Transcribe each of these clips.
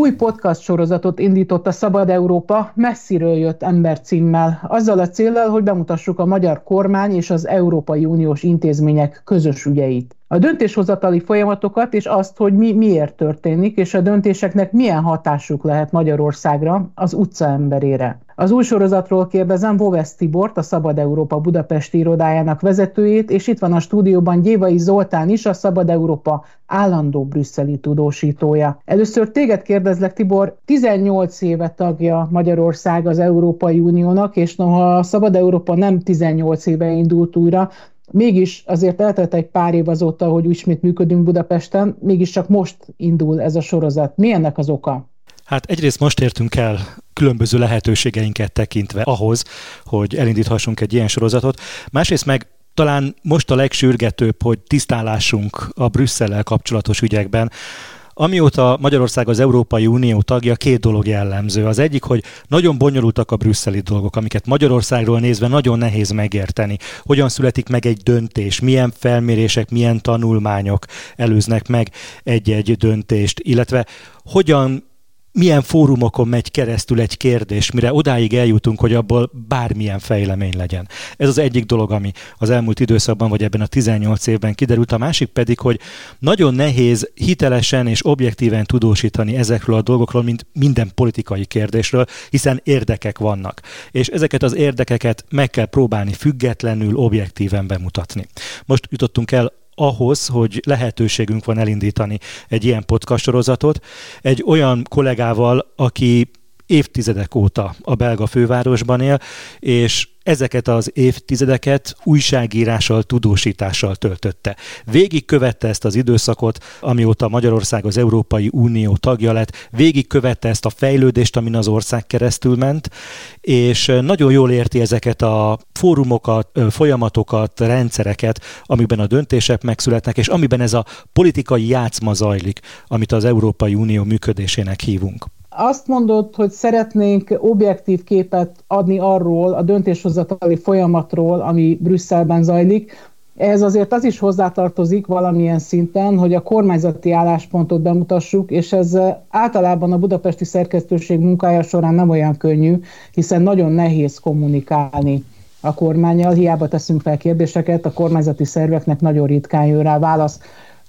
Új podcast sorozatot indított a Szabad Európa messziről jött ember címmel, azzal a céllal, hogy bemutassuk a magyar kormány és az Európai Uniós intézmények közös ügyeit a döntéshozatali folyamatokat, és azt, hogy mi miért történik, és a döntéseknek milyen hatásuk lehet Magyarországra, az utca emberére. Az új sorozatról kérdezem Vovesz Tibort, a Szabad Európa Budapesti irodájának vezetőjét, és itt van a stúdióban Gyévai Zoltán is, a Szabad Európa állandó brüsszeli tudósítója. Először téged kérdezlek, Tibor, 18 éve tagja Magyarország az Európai Uniónak, és noha a Szabad Európa nem 18 éve indult újra, Mégis azért eltelt egy pár év azóta, hogy ismét működünk Budapesten, mégiscsak most indul ez a sorozat. Mi ennek az oka? Hát egyrészt most értünk el különböző lehetőségeinket tekintve ahhoz, hogy elindíthassunk egy ilyen sorozatot. Másrészt meg talán most a legsürgetőbb, hogy tisztálásunk a Brüsszellel kapcsolatos ügyekben, Amióta Magyarország az Európai Unió tagja, két dolog jellemző. Az egyik, hogy nagyon bonyolultak a brüsszeli dolgok, amiket Magyarországról nézve nagyon nehéz megérteni. Hogyan születik meg egy döntés, milyen felmérések, milyen tanulmányok előznek meg egy-egy döntést, illetve hogyan milyen fórumokon megy keresztül egy kérdés, mire odáig eljutunk, hogy abból bármilyen fejlemény legyen. Ez az egyik dolog, ami az elmúlt időszakban, vagy ebben a 18 évben kiderült. A másik pedig, hogy nagyon nehéz hitelesen és objektíven tudósítani ezekről a dolgokról, mint minden politikai kérdésről, hiszen érdekek vannak. És ezeket az érdekeket meg kell próbálni függetlenül, objektíven bemutatni. Most jutottunk el ahhoz, hogy lehetőségünk van elindítani egy ilyen podcast sorozatot, egy olyan kollégával, aki évtizedek óta a belga fővárosban él, és ezeket az évtizedeket újságírással, tudósítással töltötte. Végig követte ezt az időszakot, amióta Magyarország az Európai Unió tagja lett, végig követte ezt a fejlődést, amin az ország keresztül ment, és nagyon jól érti ezeket a fórumokat, folyamatokat, rendszereket, amiben a döntések megszületnek, és amiben ez a politikai játszma zajlik, amit az Európai Unió működésének hívunk. Azt mondod, hogy szeretnénk objektív képet adni arról, a döntéshozatali folyamatról, ami Brüsszelben zajlik. Ez azért az is hozzátartozik valamilyen szinten, hogy a kormányzati álláspontot bemutassuk, és ez általában a budapesti szerkesztőség munkája során nem olyan könnyű, hiszen nagyon nehéz kommunikálni a kormányjal, hiába teszünk fel kérdéseket, a kormányzati szerveknek nagyon ritkán jön rá válasz.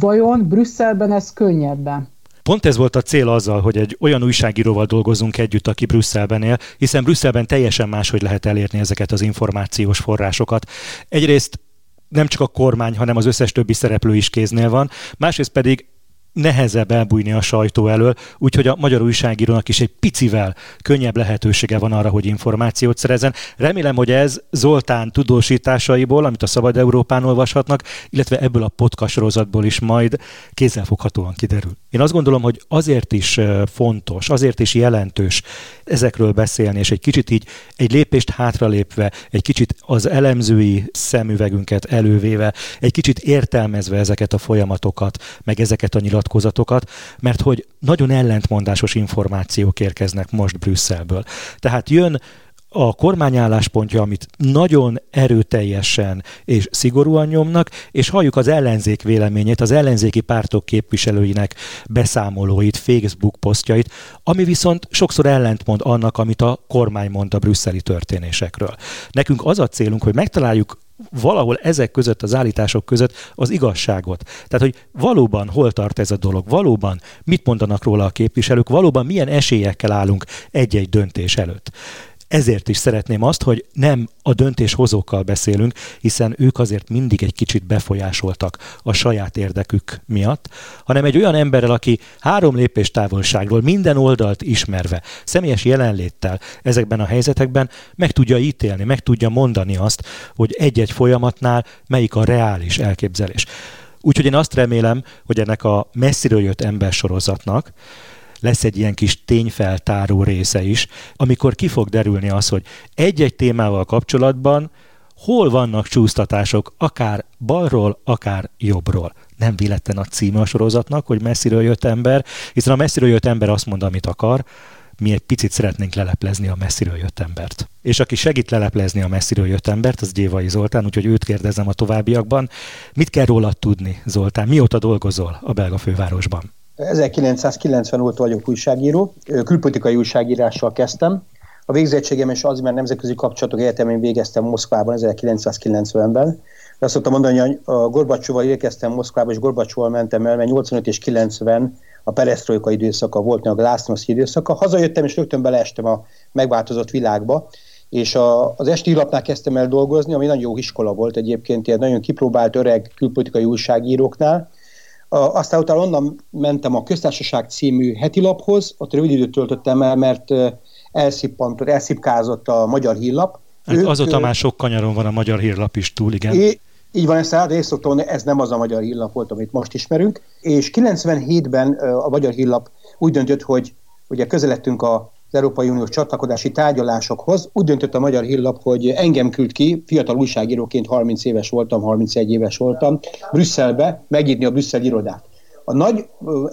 Vajon Brüsszelben ez könnyebben? Pont ez volt a cél azzal, hogy egy olyan újságíróval dolgozunk együtt, aki Brüsszelben él, hiszen Brüsszelben teljesen máshogy lehet elérni ezeket az információs forrásokat. Egyrészt nem csak a kormány, hanem az összes többi szereplő is kéznél van, másrészt pedig nehezebb elbújni a sajtó elől, úgyhogy a magyar újságírónak is egy picivel könnyebb lehetősége van arra, hogy információt szerezzen. Remélem, hogy ez Zoltán tudósításaiból, amit a Szabad Európán olvashatnak, illetve ebből a podcast sorozatból is majd kézzelfoghatóan kiderül. Én azt gondolom, hogy azért is fontos, azért is jelentős ezekről beszélni, és egy kicsit így egy lépést hátralépve, egy kicsit az elemzői szemüvegünket elővéve, egy kicsit értelmezve ezeket a folyamatokat, meg ezeket a nyilat nyilatkozatokat, mert hogy nagyon ellentmondásos információk érkeznek most Brüsszelből. Tehát jön a kormányálláspontja, amit nagyon erőteljesen és szigorúan nyomnak, és halljuk az ellenzék véleményét, az ellenzéki pártok képviselőinek beszámolóit, Facebook posztjait, ami viszont sokszor ellentmond annak, amit a kormány mond a brüsszeli történésekről. Nekünk az a célunk, hogy megtaláljuk valahol ezek között, az állítások között az igazságot. Tehát, hogy valóban hol tart ez a dolog, valóban mit mondanak róla a képviselők, valóban milyen esélyekkel állunk egy-egy döntés előtt. Ezért is szeretném azt, hogy nem a döntéshozókkal beszélünk, hiszen ők azért mindig egy kicsit befolyásoltak a saját érdekük miatt, hanem egy olyan emberrel, aki három lépés távolságról minden oldalt ismerve, személyes jelenléttel ezekben a helyzetekben meg tudja ítélni, meg tudja mondani azt, hogy egy-egy folyamatnál melyik a reális elképzelés. Úgyhogy én azt remélem, hogy ennek a messziről jött ember sorozatnak lesz egy ilyen kis tényfeltáró része is, amikor ki fog derülni az, hogy egy-egy témával kapcsolatban hol vannak csúsztatások, akár balról, akár jobbról. Nem véletlen a címe a sorozatnak, hogy messziről jött ember, hiszen a messziről jött ember azt mond, amit akar, mi egy picit szeretnénk leleplezni a messziről jött embert. És aki segít leleplezni a messziről jött embert, az Gyévai Zoltán, úgyhogy őt kérdezem a továbbiakban. Mit kell róla tudni, Zoltán? Mióta dolgozol a belga fővárosban? 1990 óta vagyok újságíró, külpolitikai újságírással kezdtem. A végzettségem is az, mert nemzetközi kapcsolatok egyetemén végeztem Moszkvában 1990-ben. Azt szoktam mondani, hogy a Gorbacsóval érkeztem Moszkvába, és Gorbacsóval mentem el, mert 85 és 90 a perestroika időszaka volt, a glásznoszki időszaka. Hazajöttem, és rögtön beleestem a megváltozott világba, és a, az esti lapnál kezdtem el dolgozni, ami nagyon jó iskola volt egyébként, ilyen nagyon kipróbált öreg külpolitikai újságíróknál. Aztán utána onnan mentem a Köztársaság című heti laphoz, ott rövid időt töltöttem el, mert elszippantott, elszipkázott a magyar hírlap. Hát ők, azóta már sok kanyaron van a magyar hírlap is túl, igen. É, így van, ezt hát én szoktam mondani, ez nem az a magyar hírlap volt, amit most ismerünk. És 97-ben a magyar hírlap úgy döntött, hogy ugye közeledtünk a az Európai Uniós csatlakozási tárgyalásokhoz. Úgy döntött a Magyar Hírlap, hogy engem küld ki, fiatal újságíróként 30 éves voltam, 31 éves voltam, Brüsszelbe megírni a Brüsszel irodát. A nagy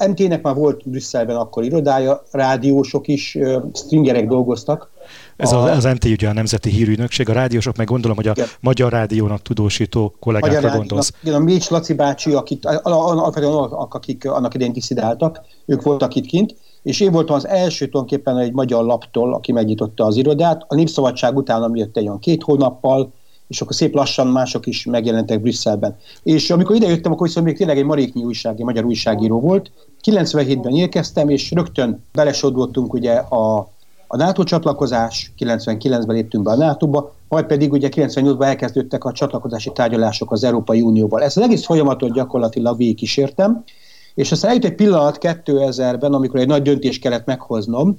MT-nek már volt Brüsszelben akkor irodája, rádiósok is, stringerek dolgoztak, ez a, az MT ugye a Nemzeti Hírügynökség, a rádiósok meg gondolom, hogy a igen. Magyar Rádiónak tudósító kollégákra Magyar gondolsz. Igen, a Mécs Laci bácsi, akik, alapvetően akik annak idején diszidáltak, ők voltak itt kint, és én voltam az első tulajdonképpen egy magyar laptól, aki megnyitotta az irodát. A Népszabadság után, ami jött egy olyan két hónappal, és akkor szép lassan mások is megjelentek Brüsszelben. És amikor idejöttem, akkor viszont még tényleg egy maréknyi újság, egy magyar újságíró volt. 97-ben érkeztem, és rögtön belesodultunk ugye a a NATO csatlakozás, 99-ben léptünk be a NATO-ba, majd pedig ugye 98-ban elkezdődtek a csatlakozási tárgyalások az Európai Unióval. Ezt az egész folyamatot gyakorlatilag végigkísértem, és aztán eljött egy pillanat 2000-ben, amikor egy nagy döntést kellett meghoznom,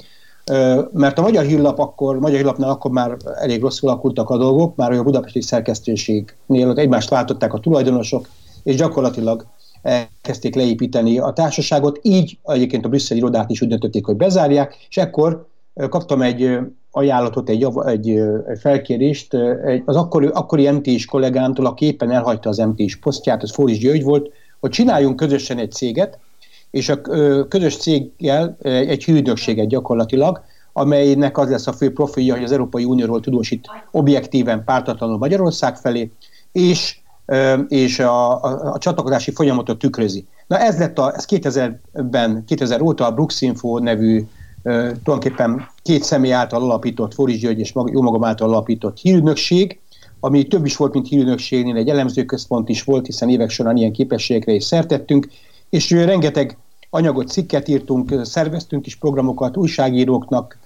mert a Magyar Hírlap akkor, Magyar Hírlapnál akkor már elég rosszul alakultak a dolgok, már a budapesti szerkesztőségnél ott egymást váltották a tulajdonosok, és gyakorlatilag elkezdték leépíteni a társaságot, így egyébként a brüsszeli irodát is úgy döntötték, hogy bezárják, és ekkor kaptam egy ajánlatot, egy, egy, felkérést az akkori, akkori MT-s kollégámtól, aki éppen elhagyta az MT-s posztját, az Fóris György volt, hogy csináljunk közösen egy céget, és a közös céggel egy hűdökséget gyakorlatilag, amelynek az lesz a fő profilja, hogy az Európai Unióról tudósít objektíven, pártatlanul Magyarország felé, és, és a, a, a csatlakozási folyamatot tükrözi. Na ez lett a, ez 2000-ben, 2000 óta a Bruxinfo nevű tulajdonképpen két személy által alapított, Foris György és jó magam által alapított hírügynökség, ami több is volt, mint hírügynökségnél, egy elemzőközpont is volt, hiszen évek során ilyen képességekre is szertettünk, és rengeteg anyagot, cikket írtunk, szerveztünk is programokat újságíróknak,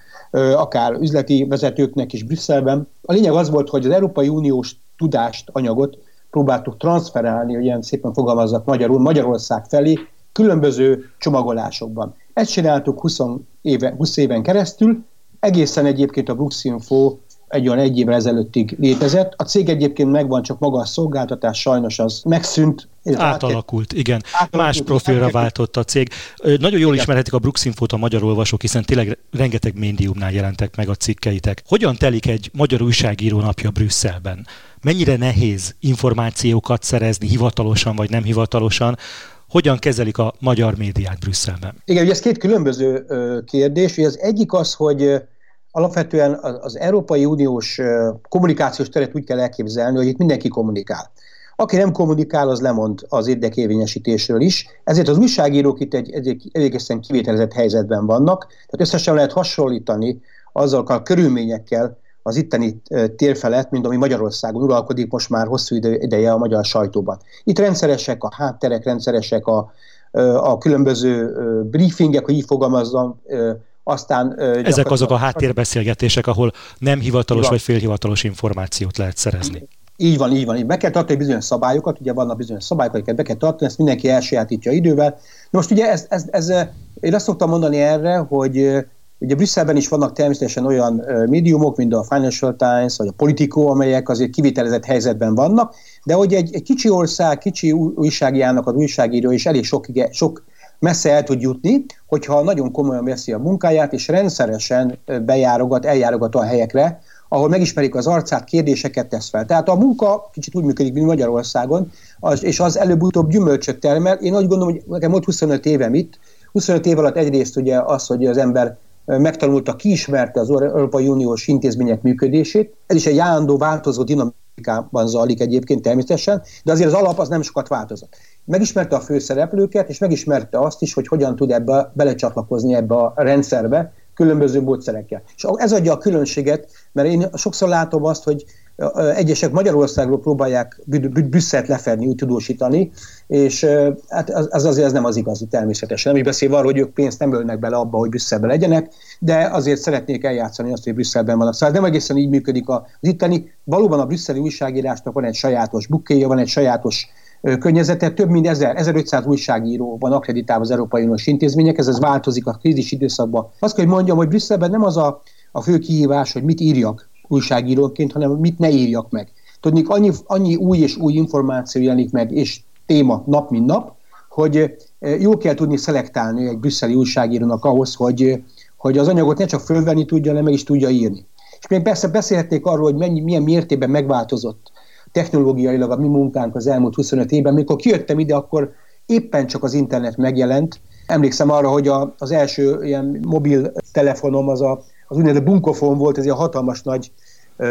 akár üzleti vezetőknek is Brüsszelben. A lényeg az volt, hogy az Európai Uniós tudást, anyagot próbáltuk transferálni, hogy ilyen szépen fogalmazzak magyarul, Magyarország felé, különböző csomagolásokban. Ezt csináltuk 20 éve, 20 éven keresztül, egészen egyébként a Bruxinfo egy olyan egy évvel ezelőttig létezett. A cég egyébként megvan, csak maga a szolgáltatás sajnos az megszűnt. Átalakult, igen. Átalakult, Más profilra váltott a cég. Nagyon jól igen. ismerhetik a Bruxinfót a magyar olvasók, hiszen tényleg rengeteg médiumnál jelentek meg a cikkeitek. Hogyan telik egy magyar újságíró napja Brüsszelben? Mennyire nehéz információkat szerezni hivatalosan vagy nem hivatalosan, hogyan kezelik a magyar médiát Brüsszelben? Igen, ugye ez két különböző kérdés. Ugye az egyik az, hogy alapvetően az Európai Uniós kommunikációs teret úgy kell elképzelni, hogy itt mindenki kommunikál. Aki nem kommunikál, az lemond az érdekévényesítésről is. Ezért az újságírók itt egy, egy egészen kivételezett helyzetben vannak. Tehát összesen lehet hasonlítani azzal a körülményekkel, az itteni tér felett, mint ami Magyarországon uralkodik most már hosszú ideje a magyar sajtóban. Itt rendszeresek a hátterek, rendszeresek a, a különböző briefingek, hogy így fogalmazzam, aztán... Ezek azok a háttérbeszélgetések, ahol nem hivatalos van. vagy félhivatalos információt lehet szerezni. Így van, így van. Be kell tartani bizonyos szabályokat, ugye vannak bizonyos szabályok, amiket be kell tartani, ezt mindenki elsajátítja idővel. Most ugye ez, ez, ez, én azt szoktam mondani erre, hogy Ugye Brüsszelben is vannak természetesen olyan médiumok, mint a Financial Times vagy a Politico, amelyek azért kivitelezett helyzetben vannak, de hogy egy, egy kicsi ország, kicsi újságjának az újságíró is elég sok, sok messze el tud jutni, hogyha nagyon komolyan veszi a munkáját, és rendszeresen bejárogat, eljárogat a helyekre, ahol megismerik az arcát, kérdéseket tesz fel. Tehát a munka kicsit úgy működik, mint Magyarországon, az, és az előbb-utóbb gyümölcsöt termel. Én úgy gondolom, hogy nekem volt 25 évem itt, 25 év alatt egyrészt ugye az, hogy az ember megtanulta, kiismerte az Európai Uniós intézmények működését. Ez is egy állandó változó dinamikában zajlik egyébként természetesen, de azért az alap az nem sokat változott. Megismerte a főszereplőket, és megismerte azt is, hogy hogyan tud ebbe belecsatlakozni ebbe a rendszerbe, különböző módszerekkel. És ez adja a különbséget, mert én sokszor látom azt, hogy egyesek Magyarországról próbálják Brüsszelt lefedni, úgy tudósítani, és hát az azért ez nem az igazi természetesen. Nem is beszél arról, hogy ők pénzt nem ölnek bele abba, hogy Brüsszelbe legyenek, de azért szeretnék eljátszani azt, hogy Brüsszelben van. Szóval nem egészen így működik az itteni. Valóban a brüsszeli újságírásnak van egy sajátos bukkéja, van egy sajátos környezete. Több mint 1000, 1500 újságíró van akreditálva az Európai Uniós intézmények, ez változik a krízis időszakban. Azt kell, hogy mondjam, hogy Brüsszelben nem az a, a fő kihívás, hogy mit írjak újságíróként, hanem mit ne írjak meg. Tudni, annyi, annyi új és új információ jelenik meg, és téma nap mint nap, hogy jó kell tudni szelektálni egy brüsszeli újságírónak ahhoz, hogy, hogy az anyagot ne csak fölvenni tudja, hanem meg is tudja írni. És még persze beszélhetnék arról, hogy mennyi, milyen mértékben megváltozott technológiailag a mi munkánk az elmúlt 25 évben. Mikor kijöttem ide, akkor éppen csak az internet megjelent. Emlékszem arra, hogy a, az első ilyen mobil telefonom az a, az úgynevezett bunkofon volt, ez egy hatalmas nagy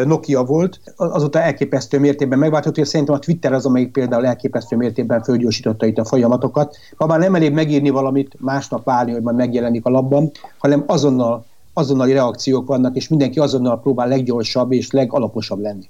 Nokia volt, azóta elképesztő mértékben megváltozott, hogy szerintem a Twitter az, amelyik például elképesztő mértékben fölgyorsította itt a folyamatokat. Ha már nem elég megírni valamit, másnap várni, hogy majd megjelenik a labban, hanem azonnal azonnali reakciók vannak, és mindenki azonnal próbál leggyorsabb és legalaposabb lenni.